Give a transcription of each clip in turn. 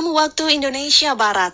waktu Indonesia Barat.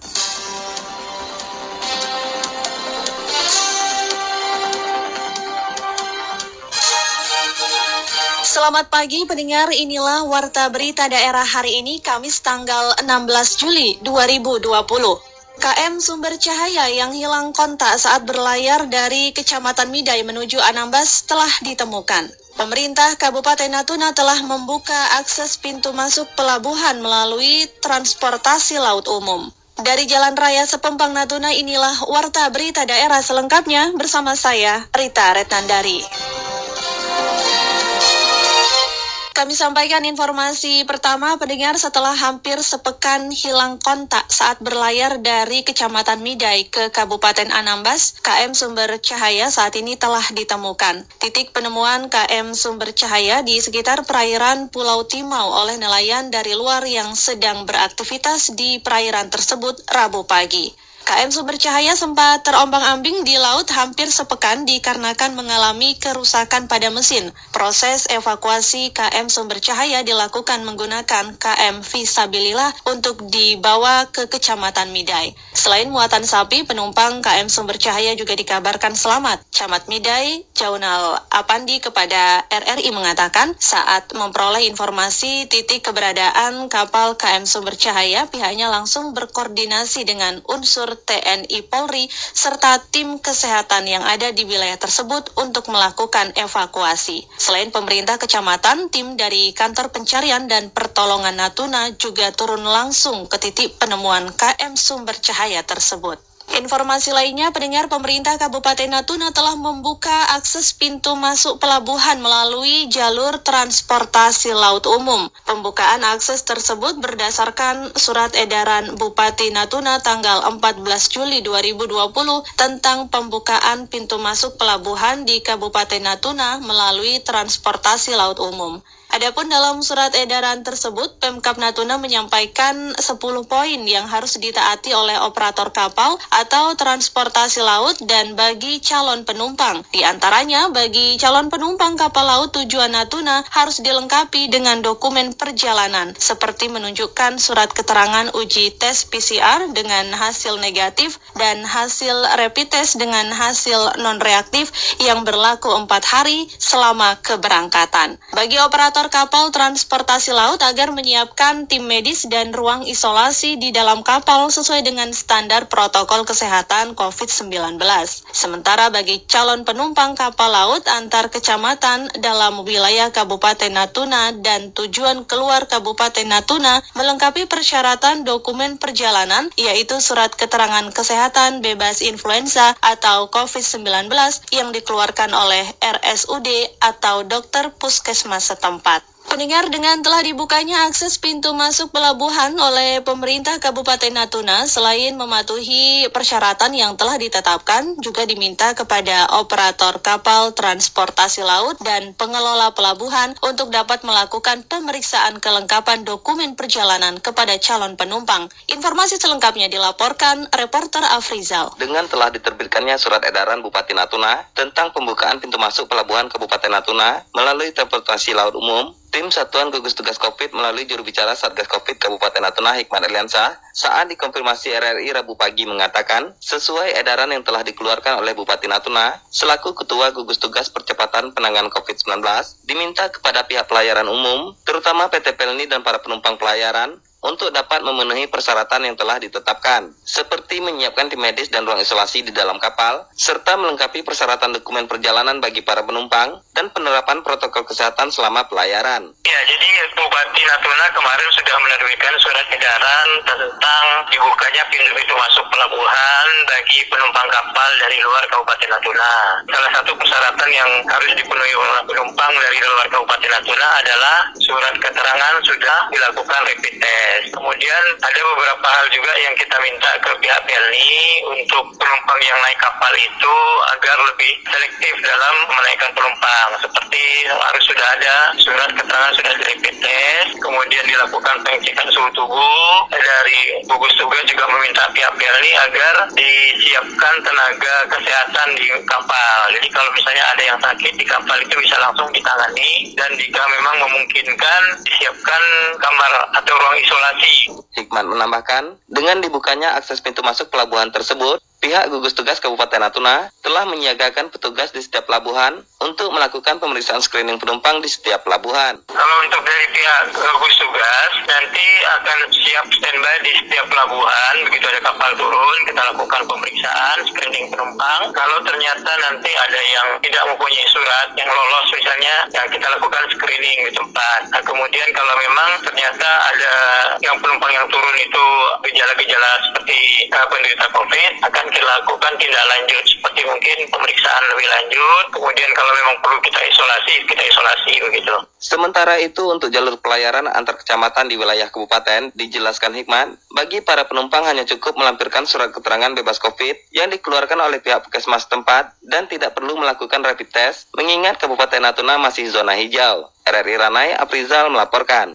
Selamat pagi pendengar, inilah Warta Berita Daerah hari ini Kamis tanggal 16 Juli 2020. KM Sumber Cahaya yang hilang kontak saat berlayar dari Kecamatan Midai menuju Anambas telah ditemukan. Pemerintah Kabupaten Natuna telah membuka akses pintu masuk pelabuhan melalui transportasi laut umum. Dari Jalan Raya Sepempang Natuna inilah Warta Berita Daerah selengkapnya bersama saya, Rita Retnandari. Kami sampaikan informasi pertama pendengar setelah hampir sepekan hilang kontak saat berlayar dari Kecamatan Midai ke Kabupaten Anambas, KM Sumber Cahaya saat ini telah ditemukan. Titik penemuan KM Sumber Cahaya di sekitar perairan Pulau Timau oleh nelayan dari luar yang sedang beraktivitas di perairan tersebut Rabu pagi. KM Sumber Cahaya sempat terombang-ambing di laut hampir sepekan dikarenakan mengalami kerusakan pada mesin. Proses evakuasi KM Sumber Cahaya dilakukan menggunakan KM Visabilillah untuk dibawa ke Kecamatan Midai. Selain muatan sapi, penumpang KM Sumber Cahaya juga dikabarkan selamat. Camat Midai, Jaunal Apandi kepada RRI mengatakan saat memperoleh informasi titik keberadaan kapal KM Sumber Cahaya, pihaknya langsung berkoordinasi dengan unsur TNI Polri, serta tim kesehatan yang ada di wilayah tersebut untuk melakukan evakuasi. Selain pemerintah kecamatan, tim dari kantor pencarian dan pertolongan Natuna juga turun langsung ke titik penemuan KM sumber cahaya tersebut. Informasi lainnya, pendengar pemerintah Kabupaten Natuna telah membuka akses pintu masuk pelabuhan melalui jalur transportasi laut umum. Pembukaan akses tersebut berdasarkan surat edaran Bupati Natuna tanggal 14 Juli 2020 tentang pembukaan pintu masuk pelabuhan di Kabupaten Natuna melalui transportasi laut umum. Adapun dalam surat edaran tersebut, Pemkap Natuna menyampaikan 10 poin yang harus ditaati oleh operator kapal atau transportasi laut dan bagi calon penumpang. Di antaranya, bagi calon penumpang kapal laut tujuan Natuna harus dilengkapi dengan dokumen perjalanan, seperti menunjukkan surat keterangan uji tes PCR dengan hasil negatif dan hasil rapid test dengan hasil non-reaktif yang berlaku empat hari selama keberangkatan. Bagi operator operator kapal transportasi laut agar menyiapkan tim medis dan ruang isolasi di dalam kapal sesuai dengan standar protokol kesehatan COVID-19. Sementara bagi calon penumpang kapal laut antar kecamatan dalam wilayah Kabupaten Natuna dan tujuan keluar Kabupaten Natuna melengkapi persyaratan dokumen perjalanan yaitu surat keterangan kesehatan bebas influenza atau COVID-19 yang dikeluarkan oleh RSUD atau dokter puskesmas setempat. Pendengar dengan telah dibukanya akses pintu masuk pelabuhan oleh pemerintah Kabupaten Natuna, selain mematuhi persyaratan yang telah ditetapkan, juga diminta kepada operator kapal transportasi laut dan pengelola pelabuhan untuk dapat melakukan pemeriksaan kelengkapan dokumen perjalanan kepada calon penumpang. Informasi selengkapnya dilaporkan reporter Afrizal. Dengan telah diterbitkannya surat edaran Bupati Natuna tentang pembukaan pintu masuk pelabuhan Kabupaten Natuna melalui transportasi laut umum, Tim Satuan Gugus Tugas COVID melalui juru bicara Satgas COVID Kabupaten Natuna Hikmat Eliansa saat dikonfirmasi RRI Rabu pagi mengatakan sesuai edaran yang telah dikeluarkan oleh Bupati Natuna selaku Ketua Gugus Tugas Percepatan Penanganan COVID-19 diminta kepada pihak pelayaran umum terutama PT Pelni dan para penumpang pelayaran untuk dapat memenuhi persyaratan yang telah ditetapkan, seperti menyiapkan tim medis dan ruang isolasi di dalam kapal, serta melengkapi persyaratan dokumen perjalanan bagi para penumpang dan penerapan protokol kesehatan selama pelayaran. Ya, jadi Bupati Natuna kemarin sudah menerbitkan surat edaran tentang dibukanya pintu-pintu masuk pelabuhan bagi penumpang kapal dari luar Kabupaten Natuna. Salah satu persyaratan yang harus dipenuhi oleh penumpang dari luar Kabupaten Natuna adalah surat keterangan sudah dilakukan rapid test. Kemudian ada beberapa hal juga yang kita minta ke pihak Pelni untuk penumpang yang naik kapal itu agar lebih selektif dalam menaikkan penumpang. Seperti harus sudah ada surat keterangan sudah rapid test, kemudian dilakukan pengecekan suhu tubuh dari gugus tugas juga meminta pihak Pelni agar disiapkan tenaga kesehatan di kapal. Jadi kalau misalnya ada yang sakit di kapal itu bisa langsung ditangani dan jika memang memungkinkan disiapkan kamar atau ruang isolasi. Hikmat menambahkan, dengan dibukanya akses pintu masuk pelabuhan tersebut, Pihak gugus tugas Kabupaten Natuna telah menyiagakan petugas di setiap pelabuhan untuk melakukan pemeriksaan screening penumpang di setiap pelabuhan. Kalau untuk dari pihak gugus tugas, nanti akan siap standby di setiap pelabuhan. Begitu ada kapal turun, kita lakukan pemeriksaan screening penumpang. Kalau ternyata nanti ada yang tidak mempunyai surat yang lolos misalnya, ya kita lakukan screening di tempat. Nah, kemudian kalau memang ternyata ada yang penumpang yang turun itu gejala-gejala seperti uh, penderita COVID, akan kita lakukan tindak lanjut seperti mungkin pemeriksaan lebih lanjut. Kemudian kalau memang perlu kita isolasi, kita isolasi begitu. Sementara itu untuk jalur pelayaran antar kecamatan di wilayah kabupaten dijelaskan Hikmat, bagi para penumpang hanya cukup melampirkan surat keterangan bebas COVID yang dikeluarkan oleh pihak puskesmas tempat dan tidak perlu melakukan rapid test mengingat Kabupaten Natuna masih zona hijau. RRI Ranai Aprizal melaporkan.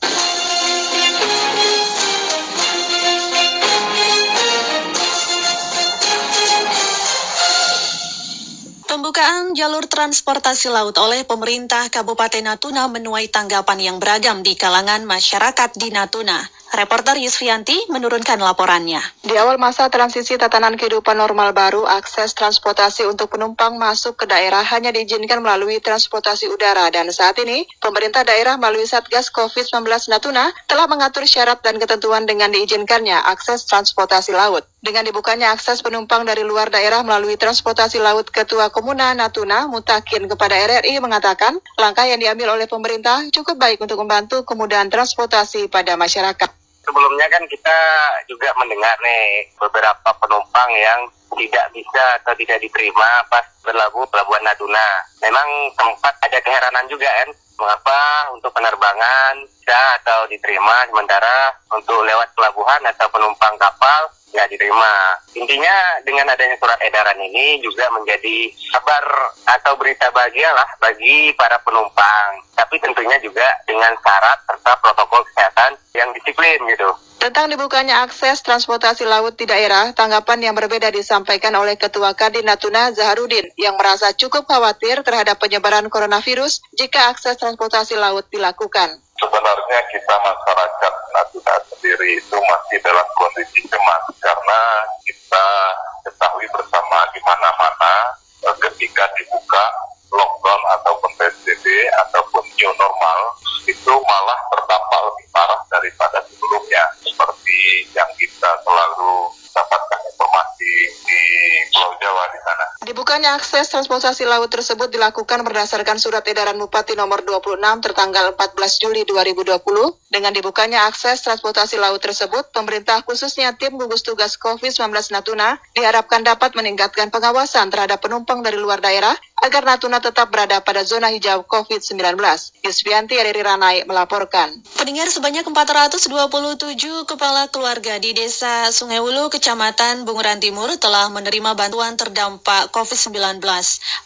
Pembukaan jalur transportasi laut oleh pemerintah Kabupaten Natuna menuai tanggapan yang beragam di kalangan masyarakat di Natuna. Reporter Yusfianti menurunkan laporannya. Di awal masa transisi tatanan kehidupan normal baru, akses transportasi untuk penumpang masuk ke daerah hanya diizinkan melalui transportasi udara dan saat ini pemerintah daerah melalui Satgas COVID-19 Natuna telah mengatur syarat dan ketentuan dengan diizinkannya akses transportasi laut. Dengan dibukanya akses penumpang dari luar daerah melalui transportasi laut, Ketua Komuna Natuna Mutakin kepada RRI mengatakan langkah yang diambil oleh pemerintah cukup baik untuk membantu kemudahan transportasi pada masyarakat sebelumnya kan kita juga mendengar nih beberapa penumpang yang tidak bisa atau tidak diterima pas berlabuh pelabuhan Natuna. Memang sempat ada keheranan juga kan, mengapa untuk penerbangan bisa atau diterima sementara untuk lewat pelabuhan atau penumpang kapal nggak diterima. Intinya dengan adanya surat edaran ini juga menjadi kabar atau berita bahagia lah bagi para penumpang. Tapi tentunya juga dengan syarat serta protokol kesehatan yang disiplin gitu. Tentang dibukanya akses transportasi laut di daerah, tanggapan yang berbeda disampaikan oleh Ketua Kadin Natuna Zaharudin yang merasa cukup khawatir terhadap penyebaran coronavirus jika akses transportasi laut dilakukan. Sebenarnya kita masyarakat Natuna sendiri itu masih dalam kondisi cemas karena kita ketahui bersama di mana-mana eh, ketika dibuka lockdown ataupun PSBB ataupun new normal itu malah terdampak lebih parah daripada Dibukanya akses transportasi laut tersebut dilakukan berdasarkan surat edaran Bupati nomor 26 tertanggal 14 Juli 2020. Dengan dibukanya akses transportasi laut tersebut, pemerintah khususnya tim gugus tugas COVID-19 Natuna diharapkan dapat meningkatkan pengawasan terhadap penumpang dari luar daerah agar Natuna tetap berada pada zona hijau COVID-19. Yusfianti Riri Ranai melaporkan. Pendengar sebanyak 427 kepala keluarga di Desa Sungai Ulu, Kecamatan Bunguran Timur telah menerima bantuan terdampak COVID-19,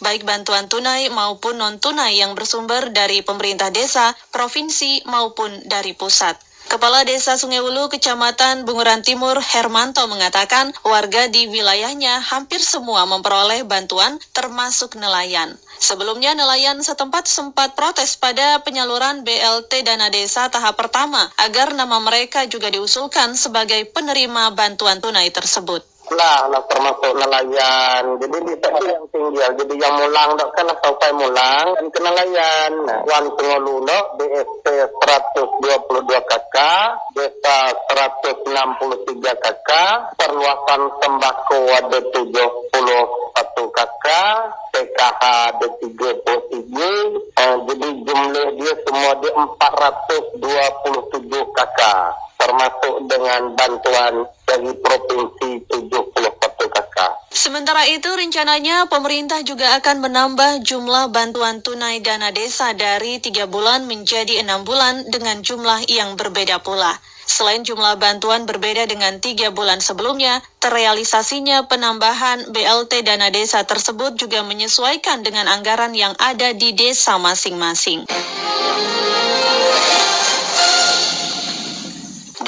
baik bantuan tunai maupun non-tunai yang bersumber dari pemerintah desa, provinsi maupun dari pusat. Kepala Desa Sungai Ulu, Kecamatan Bunguran Timur, Hermanto mengatakan warga di wilayahnya hampir semua memperoleh bantuan termasuk nelayan. Sebelumnya nelayan setempat sempat protes pada penyaluran BLT dana desa tahap pertama agar nama mereka juga diusulkan sebagai penerima bantuan tunai tersebut lah lah termasuk nelayan jadi di sana yang tinggal jadi yang mulang dok kan sampai mulang dan ke nelayan nah, wan pengoluno BST 122 KK desa 163 KK perluasan sembako ada 71 KK PKH ada 33 eh, jadi jumlah dia semua di 427 KK termasuk dengan bantuan dari Provinsi 71 kakak. Sementara itu, rencananya pemerintah juga akan menambah jumlah bantuan tunai dana desa dari tiga bulan menjadi enam bulan dengan jumlah yang berbeda pula. Selain jumlah bantuan berbeda dengan tiga bulan sebelumnya, terrealisasinya penambahan BLT dana desa tersebut juga menyesuaikan dengan anggaran yang ada di desa masing-masing.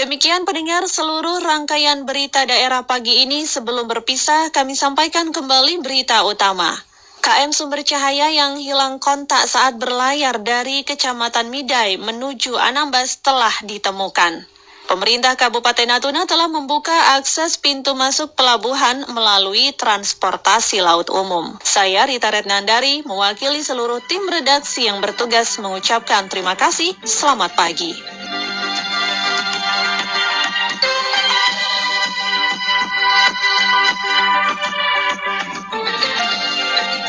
Demikian pendengar seluruh rangkaian berita daerah pagi ini sebelum berpisah kami sampaikan kembali berita utama. KM Sumber Cahaya yang hilang kontak saat berlayar dari Kecamatan Midai menuju Anambas telah ditemukan. Pemerintah Kabupaten Natuna telah membuka akses pintu masuk pelabuhan melalui transportasi laut umum. Saya Rita Retnandari, mewakili seluruh tim redaksi yang bertugas mengucapkan terima kasih. Selamat pagi.